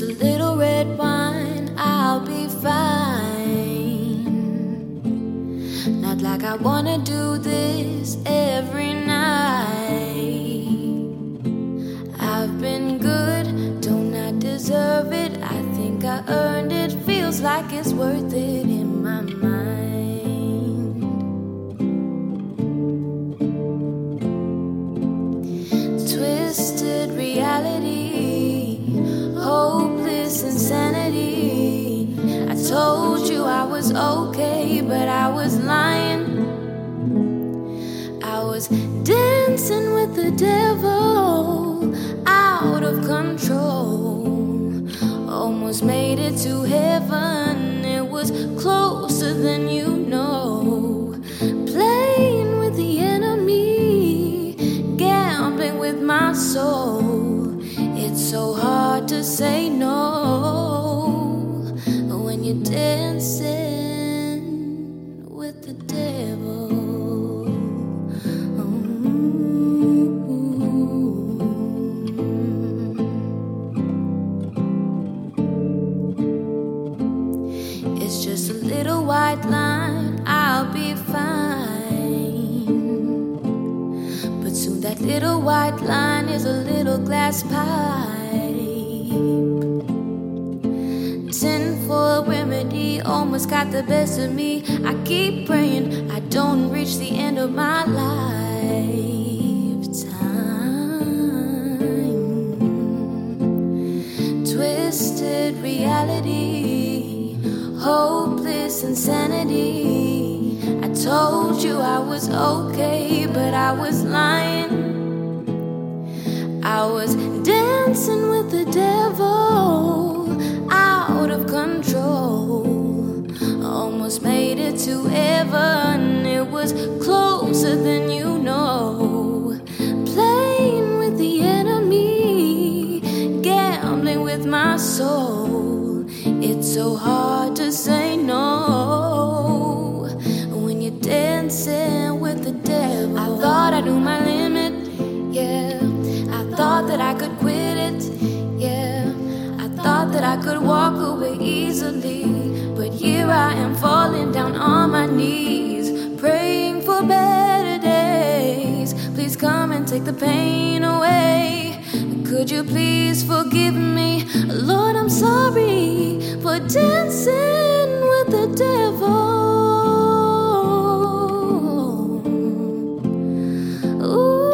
for red wine, I'll be fine. Not like I wanna do this every night. I've been good, don't I deserve it? I think I earned it, feels like it's worth it was okay, but I was lying. I was dancing with the devil, out of control. Almost made it to heaven, it was closer than you know. Playing with the enemy, gambling with my soul. It's so hard to say no you're dancing with the devil. Mm-hmm. It's just a little white line, I'll be fine. But soon that little white line is a little glass pipe. Almost got the best of me. I keep praying I don't reach the end of my lifetime. Twisted reality, hopeless insanity. I told you I was okay, but I was lying. I was my soul. It's so hard to say no when you're dancing with the devil. I thought I knew my limit, yeah. I thought that I could quit it, yeah. I thought that I could walk away easily. But here I am falling down on my knees, praying for better days. Please come and take the pain away. Could you please forgive me? Lord, I'm sorry for dancing with the devil. Ooh.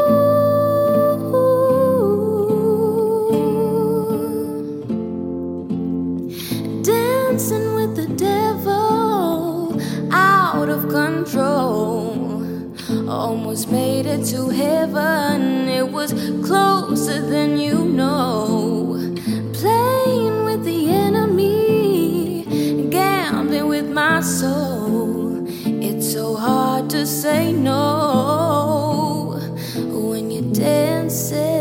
Dancing with the devil, out of control. Almost made it to heaven, it was closer than you no, Playing with the enemy, gambling with my soul. It's so hard to say no when you're dancing.